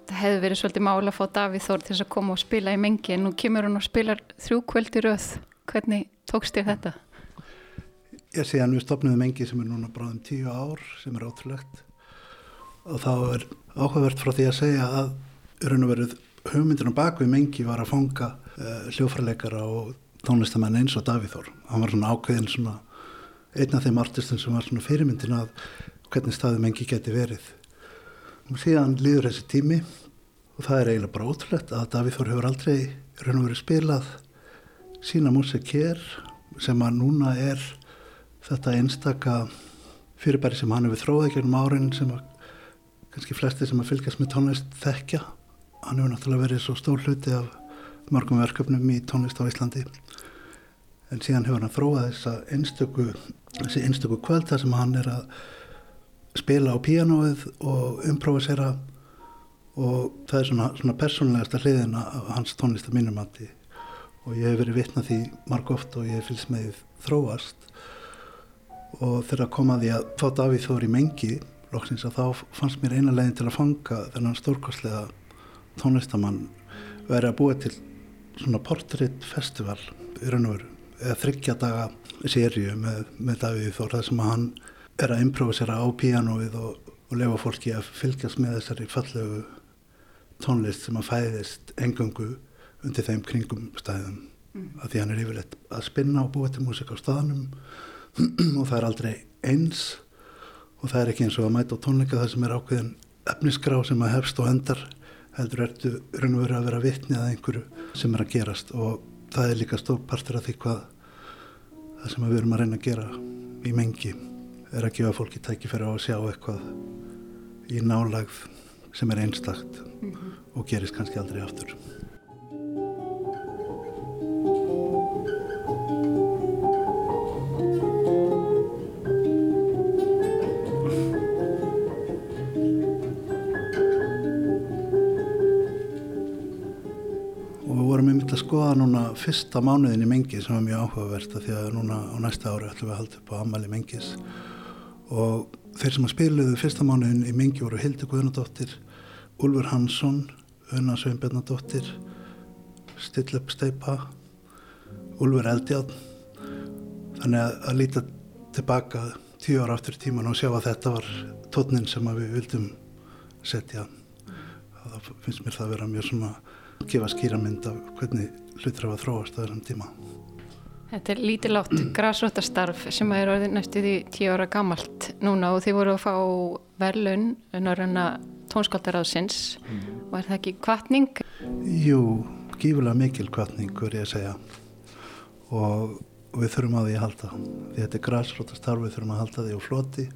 það hefði verið svolítið mála að fá Davíð Þór til að koma og spila í mengi en nú kemur hann og spilar þrjú kvöldi röð. Hvernig tókst þér þetta? Ég sé hann við stopnum mengi sem er núna bráðum tíu ár sem er ótrúlegt og þá er áhugavert frá því að segja að verið, hugmyndina bak við mengi var að fanga uh, hljófraleikara og tónlistamenn eins og Davíð Þór. Hann var svona ákveðin svona einn af þeim artistum sem var svona fyrirmyndin að hvernig staðum mengi geti verið síðan líður þessi tími og það er eiginlega bara ótrúlegt að Davíð Þór hefur aldrei raun og verið spilað sína músik hér sem að núna er þetta einstaka fyrirbæri sem hann hefur þróið gegnum árin sem að kannski flesti sem að fylgjast með tónlist þekkja. Hann hefur náttúrulega verið svo stór hluti af mörgum verkefnum í tónlist á Íslandi. En síðan hefur hann þróið þessa einstöku þessi einstöku kvölda sem hann er að spila á píanóið og improvisera og það er svona, svona persónlegasta hliðina af hans tónlist að mínum mati. Og ég hef verið vitnað því marg oft og ég hef fylgst með þróast. Og þegar komaði að fá Davíð Þóri mengi loksins að þá fannst mér eina leginn til að fanga þennan stórkostlega tónlistamann verið að búa til svona portréttfestival í raun og veru eða þryggja sériu með, með Davíð Þór það sem að hann er að improvisera á píanóið og, og lefa fólki að fylgjast með þessari fallegu tónlist sem að fæðist engangu undir þeim kringum stæðum. Mm. að því hann er yfirleitt að spinna og búa til músik á staðanum og það er aldrei eins og það er ekki eins og að mæta á tónleika það sem er ákveðin efnisgrá sem að hefst og endar heldur ertu raun og verið að vera vittni að einhverju sem er að gerast. Og það er líka stór partur af því hvað það sem við erum að reyna að gera í mengi er að gefa fólki tækifæri á að sjá eitthvað í nálagð sem er einstakt mm -hmm. og gerist kannski aldrei aftur. Skoða núna fyrsta mánuðin í mengi sem var mjög áhugavert að því að núna á næsta ári ætlum við að halda upp á ammali mengis og þeir sem að spiluðu fyrsta mánuðin í mingi voru Hildur Guðnadóttir, Úlfur Hansson, Unna Sveinbjörnadóttir, Stillep Steipa, Úlfur Eldjátt. Þannig að, að líta tilbaka tíu ára aftur í tíman og sjá að þetta var tónin sem við vildum setja. Það finnst mér það að vera mjög svona að gefa skýra mynd af hvernig hlutur hafa þróast á þessum tíma. Þetta er lítilátt græsrótastarf sem er orðið næstu því tíu ára gamalt núna og þið voru að fá verðlun norðurna tónskáldaráðsins mm. og er það ekki kvartning? Jú, gífulega mikil kvartning, verður ég að segja og við þurfum að því að halda því þetta er græsrótastarf, við þurfum að halda því á floti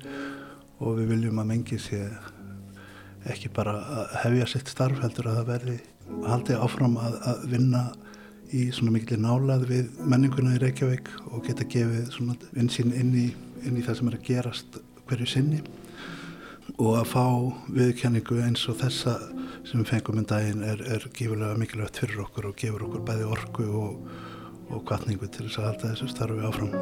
og við viljum að mengi sé ekki bara að hefja sitt starf heldur að það verði haldið áfram að, að vinna í svona mikil nálað við menninguna í Reykjavík og geta gefið svona vinsinn inn í, inn í það sem er að gerast hverju sinni og að fá viðkenningu eins og þessa sem við fengum um daginn er, er gífurlega mikilvægt fyrir okkur og gefur okkur bæði orku og, og kvartningu til þess að halda þessu starfi áfram.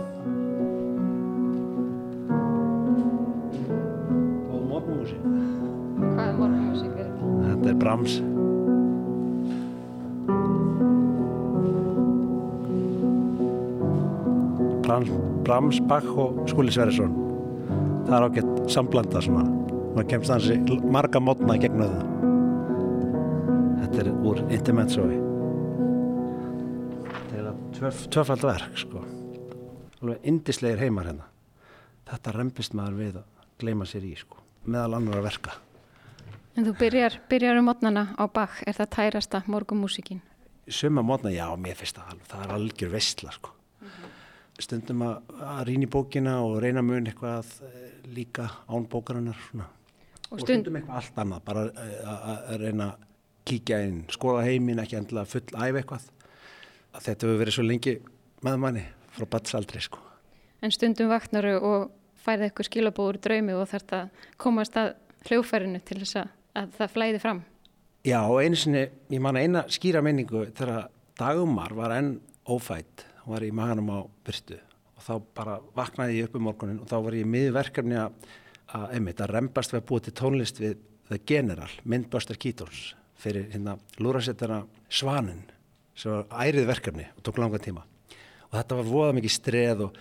Góð morgunmúsík. Hvað er morgunmúsík? Þetta er Brahms. Brahms, Bach og Skúli Sverrisson. Það er ágætt samblanda svona maður kemst hansi marga mótna í gegnum það. Þetta er úr Intermezzoi. Þetta er tvöf, tvöfald verk sko. Alveg indislegir heimar hérna. Þetta rempist maður við að gleima sér í sko. Meðal annar að verka. En þú byrjar, byrjar um mótnana á Bach. Er það tærasta morgumúsíkin? Suma mótna, já, mér finnst það það er algjör vestla sko stundum að, að rýna í bókina og reyna mun eitthvað eh, líka án bókarinnar svona. og, stund... og stundum eitthvað allt annað bara eh, að reyna að kíkja inn skoða heiminn, ekki endilega full æf eitthvað að þetta hefur verið svo lengi með manni frá batsaldri sko. En stundum vaknaru og færði eitthvað skilabóður draumi og þarf það komast að hljófærinu til þess að, að það flæði fram Já, og einu sinni, ég man að eina skýra menningu þegar dagumar var enn ófætt var í maganum á byrstu og þá bara vaknaði ég upp um morgunin og þá var ég miðverkefni að, að, einmitt, að rempast við að búa til tónlist við The General, myndbörstar Kítons fyrir hérna lúrasettara Svanin sem var ærið verkefni og tók langa tíma. Og þetta var voða mikið streð og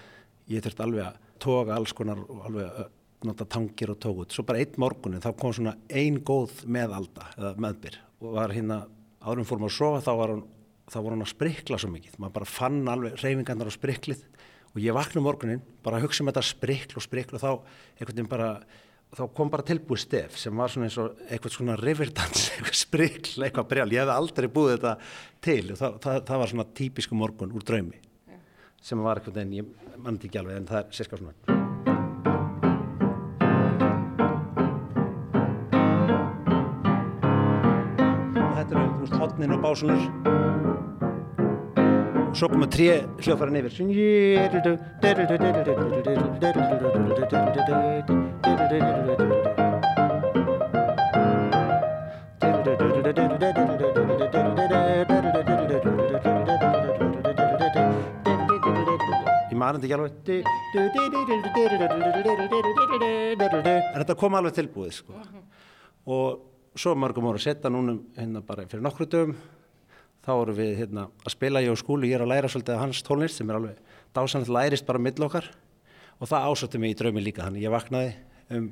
ég þurfti alveg að toga alls konar og alveg að nota tangir og tók út. Svo bara einn morgunin þá kom svona ein góð meðalda eða meðbyr og var hérna árum fórum að sofa þá var hann þá voru hann að sprikla svo mikið. Maður bara fann alveg reyfingarnar á spriklið. Og ég vakna um morgunin bara hugsa um þetta sprikl og sprikl og þá einhvern veginn bara þá kom bara tilbúið stef sem var svona eins og eitthvað svona riverdans, eitthvað sprikl, eitthvað brjál. Ég hef aldrei búið þetta til og það, það, það var svona típisku morgun úr draumi sem var eitthvað en ég mann ekki alveg en það er sérskap svona þú veist, hotnin og svo komum tré hljóðfæran yfir. Ég manandi ekki alveg. En þetta kom alveg tilbúið sko. og svo margum voru að setja núna hérna bara fyrir nokkru dögum þá eru við hérna, að spila ég á skúlu, ég er að læra svolítið hans tónlist sem er alveg dásanlega lærist bara mill okkar. Og það ásökti mig í draumi líka þannig ég vaknaði um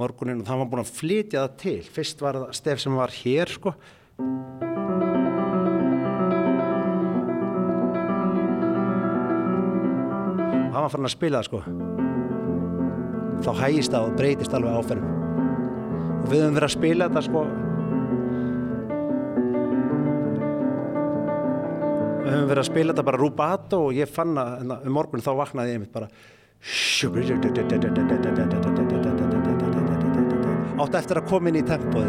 morgunin og það var búin að flytja það til. Fyrst var það stef sem var hér sko. Og hann var farin að spila það sko. Þá hægist það og breytist alveg áferðum við höfum verið að spila þetta sko. Við höfum verið að spila þetta bara rubato og ég fann að hérna, um morgun þá vaknaði ég mitt bara átt eftir að koma inn í tempo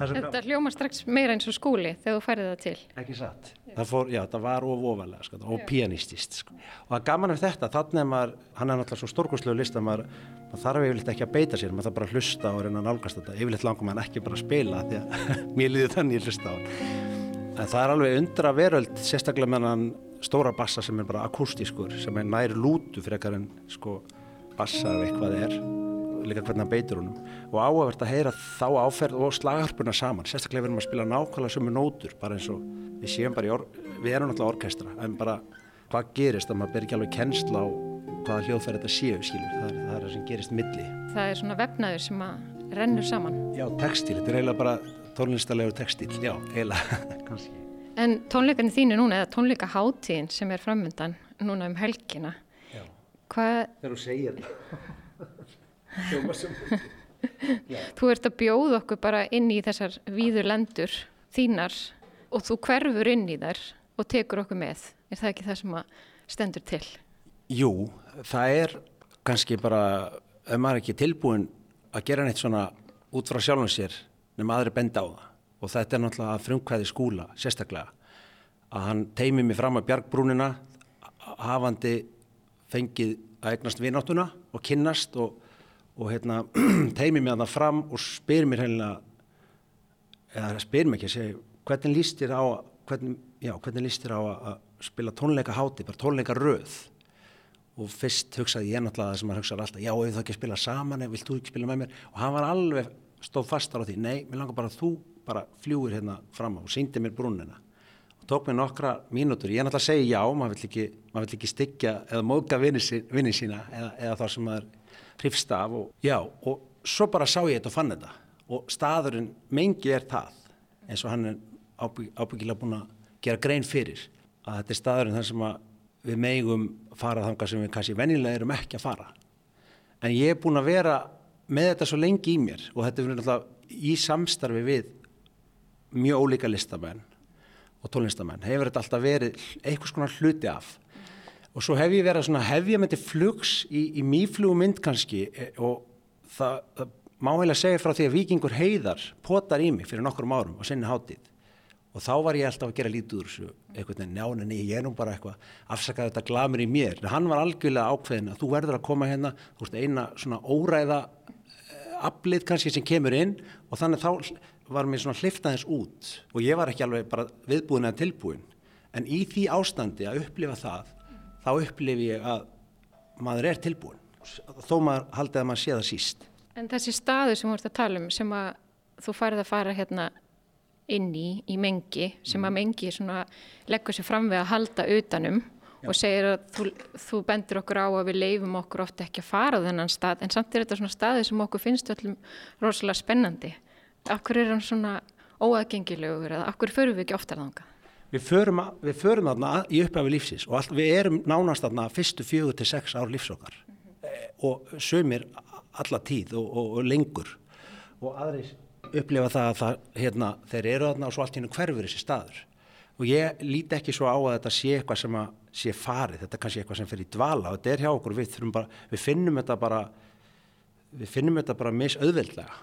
Þetta hljóma strax meira eins og skúli þegar þú færði það til. Ekki satt, það, fór, já, það var of ofalega sko, og pianistist sko. og það gaman af þetta, þannig að maður hann er náttúrulega svo stórkurslegu list að maður, maður þarf yfirleitt ekki að beita sér, maður þarf bara að hlusta og reyna að nálgast þetta, yfirleitt langum maður ekki bara að spila því að mér líður þannig ég hlusta á hann. En það er alveg undra veröld, sérstaklega með hann stóra bassa sem er bara akústískur, sem er nær lútu fyrir ekkar en sko bassa ef eitthvað er, líka hvernig hann beitur honum. Og áhugavert að heyra þá áferð og slagharpuna saman, sérstaklega við erum að spila nákvæmlega sömu nótur, bara eins og við séum bara í orð, við erum náttúrulega orkestra, en bara hvað gerist að maður ber ekki alveg kennsla á hvaða hljóðferð þetta séu, skilur, það er það, er það sem gerist milli. Það er svona vefnaður sem að rennur saman. Já, textil, þetta er eiginlega bara tónlistalegur textil, já, eiginlega, kannski. En tónleikarnir þínu núna, eða tónleikaháttíðin sem er framöndan, núna um helgina. Já. Hvað, Þegar þú segir það. þú ert að bjóða okkur bara inn í þessar víður lendur þínar og þú hverfur inn í þær og tekur okkur með. Er það ekki það sem að stendur til? Jú, það er kannski bara, ef maður er ekki tilbúin að gera neitt svona út frá sjálfum sér nema aðri benda á það og þetta er náttúrulega að frumkvæði skúla sérstaklega að hann teimi mig fram að bjargbrúnina hafandi fengið að eignast vináttuna og kynnast og, og hérna, teimi mig að það fram og spyr mér heimlega eða spyr mér ekki að segja hvernig líst þér á, þér á að, spila tónleika háti, bara tónleika röð? Og fyrst hugsaði ég náttúrulega það sem maður hugsaði alltaf, já, ef þú ekki spila saman, vilt þú ekki spila með mér? Og hann var alveg stóð fastar á því, nei, mér langar bara að þú bara fljúir hérna fram á og síndi mér brúnina. Og tók mér nokkra mínútur, ég náttúrulega segja já, maður vill ekki, ekki styggja eða móka vinni sína eða, eða það sem maður hrifst af og já, og svo bara sá ég þetta og fann þetta. Og staðurinn mengi er það eins og hann er ábygg, ábyggilega búin að gera grein fyrir að þetta er staðurinn þar sem við megum fara þangað sem við kannski vennilega erum ekki að fara. En ég er búin að vera með þetta svo lengi í mér og þetta er náttúrulega í samstarfi við mjög ólíka listamenn og tólistamenn hefur þetta alltaf verið einhvers konar hluti af og svo hef ég verið svona hefja með til flugs í, í mýflugmynd kannski e, og það, það má heila segja frá því að vikingur heiðar potar í mig fyrir nokkrum árum og sinni hátíð. Og þá var ég alltaf að gera lítið úr þessu einhvern veginn, njáninni, ég er nú bara eitthvað afsakaði þetta glamur í mér, en hann var algjörlega ákveðin að þú verður að koma hérna þú veist, eina svona óræða aflið kannski sem kemur inn og þannig þá var mér svona hliftaðins út. Og ég var ekki alveg bara viðbúin eða tilbúin en í því ástandi að upplifa það þá upplifi ég að maður er tilbúin þó maður haldið að maður sé það síst En þessi staðu sem ert að tala um sem að þú farið að fara hérna inn í, í mengi sem að mengi svona leggur sér fram við að halda utanum Já. og segir að þú, þú bendur okkur á að við leifum okkur ofta ekki að fara á þennan stað en samt er þetta svona staði sem okkur finnst öllum rosalega spennandi. Akkur er hann svona óaðgengilegur eða akkur förum við ekki ofta þanga? Við förum, við förum þarna í upphafi lífsins og all, við erum nánast þarna fyrstu fjögur til sex ár lífsokkar mm -hmm. og sömur alla tíð og, og, og lengur. Og aðris upplifa það að það, hérna, þeir eru þarna og svo allt hérna hverfur þessi staður. Og ég líti ekki svo á að þetta sé eitthvað sem að sé farið, þetta er kannski eitthvað sem fer í dvala og þetta er hjá okkur, við, bara, við finnum þetta bara við finnum þetta bara misauðveldlega.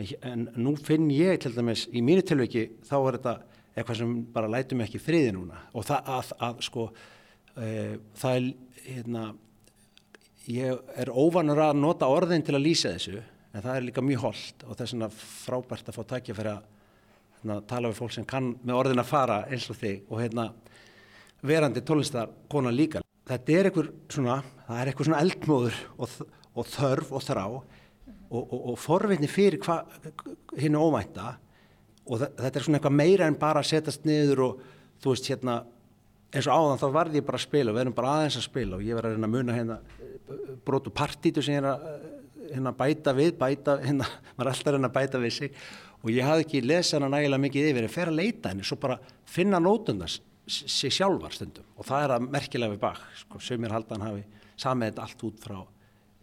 En, en nú finn ég til dæmis í mínu tilviki þá er þetta eitthvað sem bara lætum ekki friði núna. Og það að, að sko e, það er hérna ég er óvanur að nota orðin til að lýsa þessu en það er líka mjög holdt og það er svona frábært að fá takja fyrir að hérna, tala við fólk sem kann með orðin að fara eins og þig og hérna verandi tónlistar kona líka. Þetta er einhver svona, það er einhver svona eldmóður og, og þörf og þrá og, og, og forvitni fyrir hinn ómænta og þetta er svona eitthvað meira en bara að setjast niður og þú veist hérna eins og áðan þá varði ég bara að spila og við erum bara aðeins að spila og ég var að reyna að muna hérna brotu partítu sem ég er að hérna bæta við, bæta, hérna, maður er alltaf reyna að bæta við sig. Og ég hafði ekki lesað hana nægilega mikið yfir en fer að leita henni, svo bara finna nótundast sig sjálfar stundum. Og það er að merkilega við bak, sko, sögumir haldan hafi samið allt út frá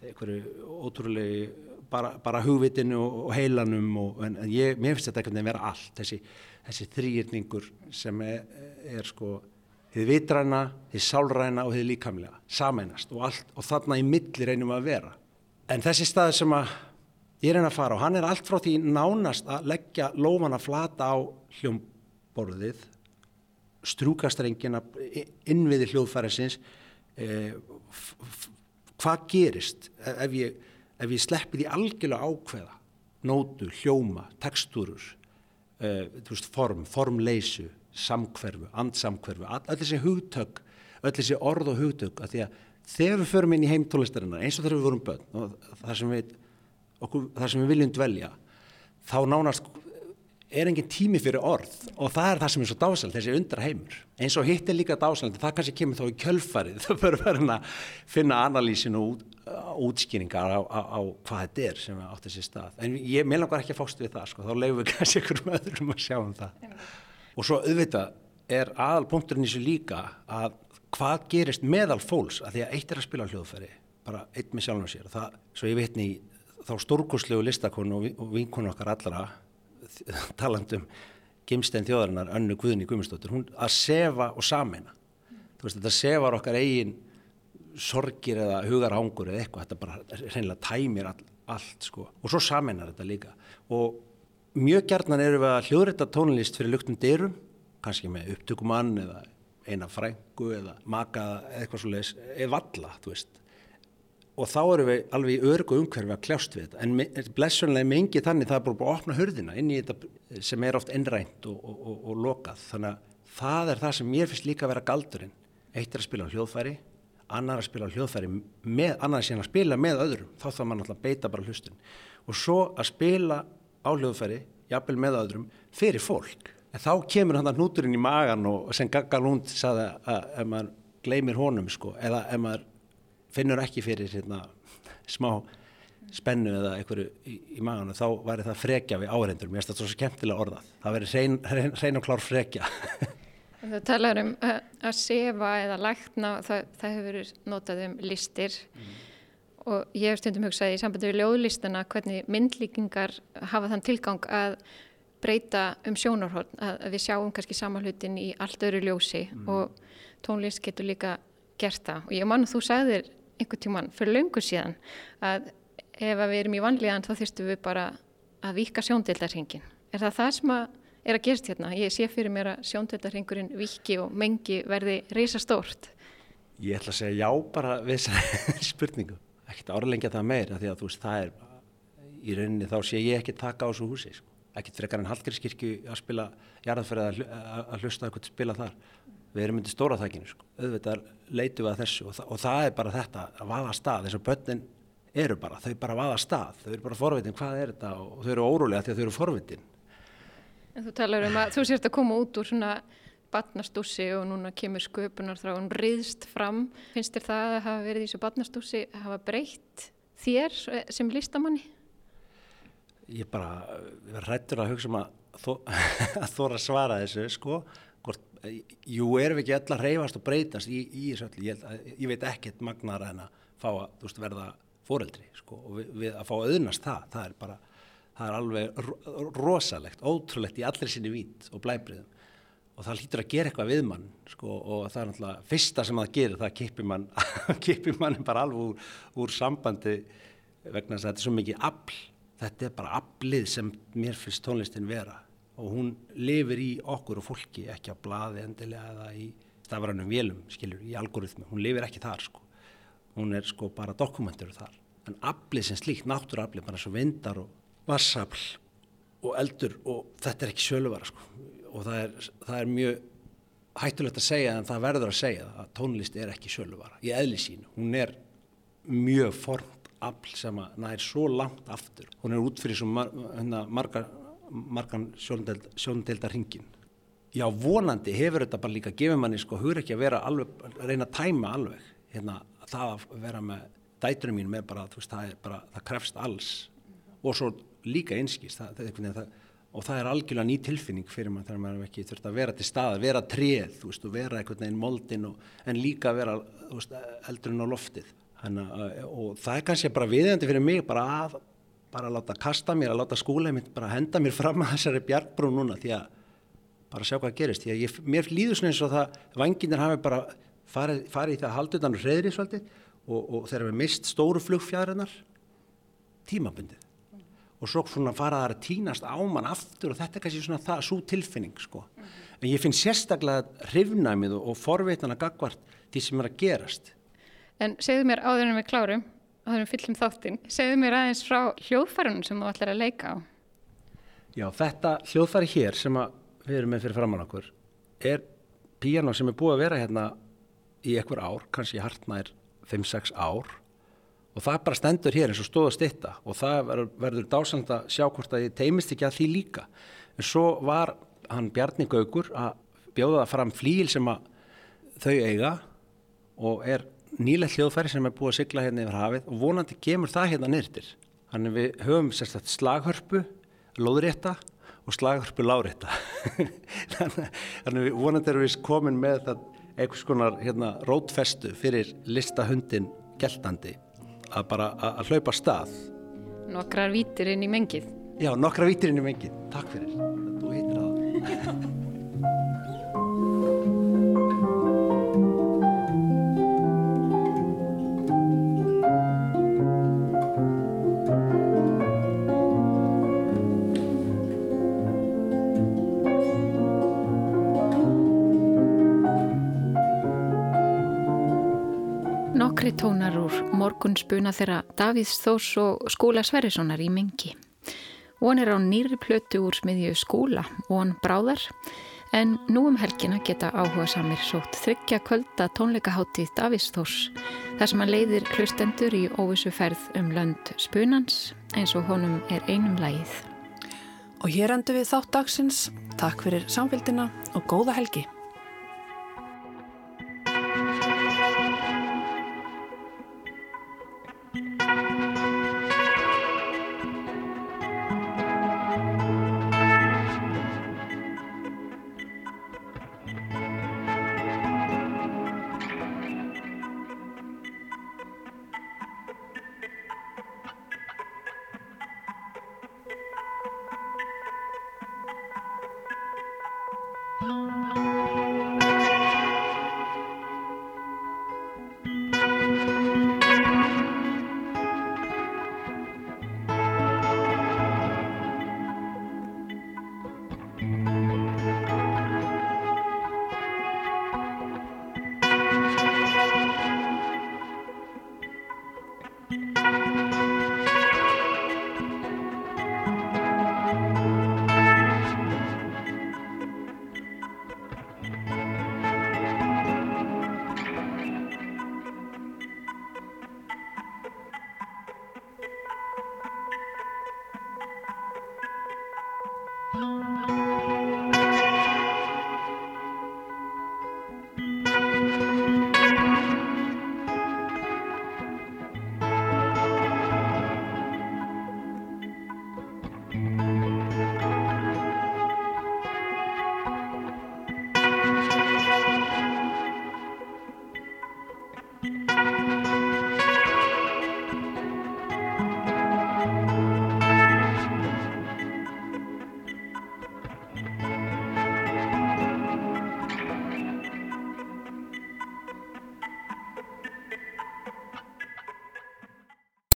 einhverju ótrúlegi bara, bara hugvitinu og, heilanum og, en, en ég, mér finnst þetta einhvern veginn vera allt. Þessi, þessi þrýrningur sem er, er sko þið vitræna, þið sálræna og þið líkamlega sameinast og, allt, og þarna í milli reynum að vera. En þessi stað sem að ég henn að fara og hann er allt frá því nánast að leggja lófana flata á hljómborðið strúkastrengina innviði hljóðfæriðsins eh, hvað gerist ef ég, ef ég sleppi því algjörlega ákveða nótu, hljóma, tekstúrur eh, veist, form, formleysu samkverfu, andsamkverfu öll þessi hugtök, öll þessi orð og hugtök að því að þegar við förum inn í heimtólistarinnar eins og þegar við vorum börn þar sem við, okkur, þar sem við viljum dvelja þá nánast er engin tími fyrir orð. Og það er það sem er svo dásald, þessi undra heimur eins og hitt er líka dásald, það kannski kemur þá í kjölfarið, það fyrir verðin að finna analýsinu út, útskýringar á, á, á hvað þetta er sem átt þessi stað, en ég með langar ekki að fást við það, sko, þá leifum við kannski einhverjum öðrum að sjá um það. Og svo auðvitað er aðal punkturinn í þessu líka að hvað gerist meðal fólks að því að eitt er að spila hljóðfæri bara eitt með sjálfum sér. Það, svo ég vitni í þá stórkurslegu listakonu og, vinkonu okkar allra talandum Gimstein þjóðarinnar, önnu Guðni Guðmundsdóttir, hún að sefa og samena. Þú veist, þetta sefar okkar eigin sorgir eða hugarhangur eða eitthvað, þetta bara reynilega tæmir all, allt, sko. Og svo samenar þetta líka. Og mjög gærnan eru við að hljóðrætta tónlist fyrir luktum dyrum, kannski með upptökumann eða eina frængu eða maka eða eitthvað svo leiðis, eða valla, þú veist og þá erum við alveg í örgu umhverfi að kljást við þetta en blessunlega mengi þannig það er bara að opna hörðina inn í þetta sem er oft innrænt og, og, og, og lokað þannig að það er það sem mér finnst líka að vera galdurinn eitt er að spila á hljóðfæri annar að spila hljóðfæri með, annar að síðan að spila með öðrum þá þarf maður alltaf að beita bara hlustin og svo að spila á hljóðfæri jafnvel með öðrum fyrir fólk. En þá kemur hann að núturinn í magan og sem Gagga Lund saði að ef maður gleymir honum sko eða ef maður finnur ekki fyrir hérna, smá spennu eða einhverju í, í maganu þá væri það frekja við áhrendur mér finnst það svo skemmtilega orðað. Það væri hrein og klár frekja Það talar um að, að sefa eða lækna það, það hefur verið notað um listir mm. og ég hef stundum hugsað í sambandi við ljóðlistana hvernig myndlíkingar hafa þann tilgang að breyta um sjónarhótt að, að við sjáum kannski samanlutin í allt öru ljósi mm. og tónlist getur líka gert það og ég man að þú sagðir einhvern tíman fyrir löngu síðan að ef við erum í vanlíðan þá þyrstum við bara að vika sjóndildarhingin. Er það það sem að er að gerast hérna? Ég sé fyrir mér að sjóndildarhingurinn viki og mengi verði reysa stórt. Ég ætla að segja já bara við þessari spurningu. Ekkert árlengja það meira því að þú veist það er í rauninni þá sé ég ekki taka á þessu húsi. Sko. Ekkert frekar en Hallgrímskirkju að spila jarðafærið að hlusta eitthvað spila þar við erum myndið stóra þakkinu sko. auðvitað leitu við að þessu og, þa og það er bara þetta að vaða stað þess að börnin eru bara, þau bara vaða stað þau eru bara forvitin hvað er þetta og þau eru órólega því að þau eru forvitin En þú talar um að þú sérst að koma út úr svona batnastúsi og núna kemur sköpunar þrá hún riðst fram. Finnst þér það að hafa verið í þessu batnastúsi að hafa breytt þér sem listamanni? Ég bara hrættur að hugsa um að, þó, að þóra svara þessu sko. Jú, erum við ekki öll að reyfast og breytast í, í þessu öll, ég, ég veit ekkert magnar en að fá að veist, verða fóreldri sko, og við, við að fá að auðnast það, það er bara, það er alveg rosalegt, ótrúlegt í allir sinni vít og blæbriðum og það hlýtur að gera eitthvað við mann sko, og það er náttúrulega fyrsta sem það gerir, það kipir mann, mann bara alveg úr, úr sambandi vegna þess að þetta er svo mikið afl, þetta er bara aflið sem mér finnst tónlistin vera. Og hún lifir í okkur og fólki ekki á blaði endilega eða í stafrænum vélum, skiljur, í algoritmi. Hún lifir ekki þar sko. Hún er sko bara dokumentur þar. En aflið sem slíkt, náttúraflið, bara svo vindar og vassafl og eldur og þetta er ekki sjöluvara sko. Og það er, það er mjög hættulegt að segja en það verður að segja að tónlist er ekki sjöluvara í eðli sínu, hún er mjög formt afl sem að nær svo langt aftur, hún er út fyrir mar, hérna, margar sjóndeldar hringin. Já, vonandi hefur þetta bara líka gefið manni sko, hugur ekki að vera alveg, reyna að tæma alveg, hérna, það að vera með dæturum mín með bara, veist, það bara, það krefst alls. Og svo líka einskist, það, það, það, og það er algjörlega ný tilfinning fyrir mann þegar maður ekki þurft að vera til stað, vera treð, veist, og vera einhvern veginn moldin og, en líka vera, veist, eldurinn á loftið. Hanna, og það er kannski bara viðjandi fyrir mig bara að bara láta kasta mér, að láta skúlega mitt bara henda mér fram að þessari bjargbrú núna því að bara sjá hvað gerist því að ég, mér líður svona eins og það vanginir hafi bara farið, farið í það að halda utan reyðri svolítið og, og þegar við mist stóru flugfjæðarinnar tímabundið og svo svona fara það að týnast ámann aftur og þetta er kannski svona það, svo tilfinning sko. En ég finn sérstaklega hrifnæmið og, og forveitana gagvart því sem er að gerast. En segðu mér áður en við klárum að við fyllum þáttinn. Segðu mér aðeins frá hljóðfærunum sem þú ætlar að leika á. Já, þetta hljóðfæri hér sem við erum með fyrir framann okkur er píjano sem er búið að vera hérna í ekkur ár, kannski hartnær 5-6 ár og það bara stendur hér eins og stóða stitta og það verður, dásand að sjá hvort að ég teimist ekki að því líka. En svo var hann Bjarni Gaugur að bjóða það fram flíl sem að þau eiga og er nýlegt hljóðfæri sem er búið að sigla hérna yfir hafið og vonandi gemur það hérna nýrtir. Þannig við höfum sérstaklega slaghörpu, lóðrétta og slaghörpu lárétta. Þannig við vonandi erum við komin með það einhvers konar hérna, rótfestu fyrir listahundin geltandi að bara að, að hlaupa stað. Nokkrar vítir inn í mengið. Já, nokkra vítir inn í mengið. Takk fyrir. Þú heitir það. Nokkri tónar úr morgun spuna þeirra Davíðs Þós og Skúla Sverrissonar í mengi. Von er á nýri plötu úr smiðju Skúla, von bráðar, en nú um helgina geta áhuga samir sótt þryggja kvölda tónleikaháttíð Davíðs Þós, þar sem hann leiðir hlustendur í óvissu ferð um lönd spunans eins og honum er einum lægið. Og hér endur við þátt dagsins. Takk fyrir samfélgina og góða helgi.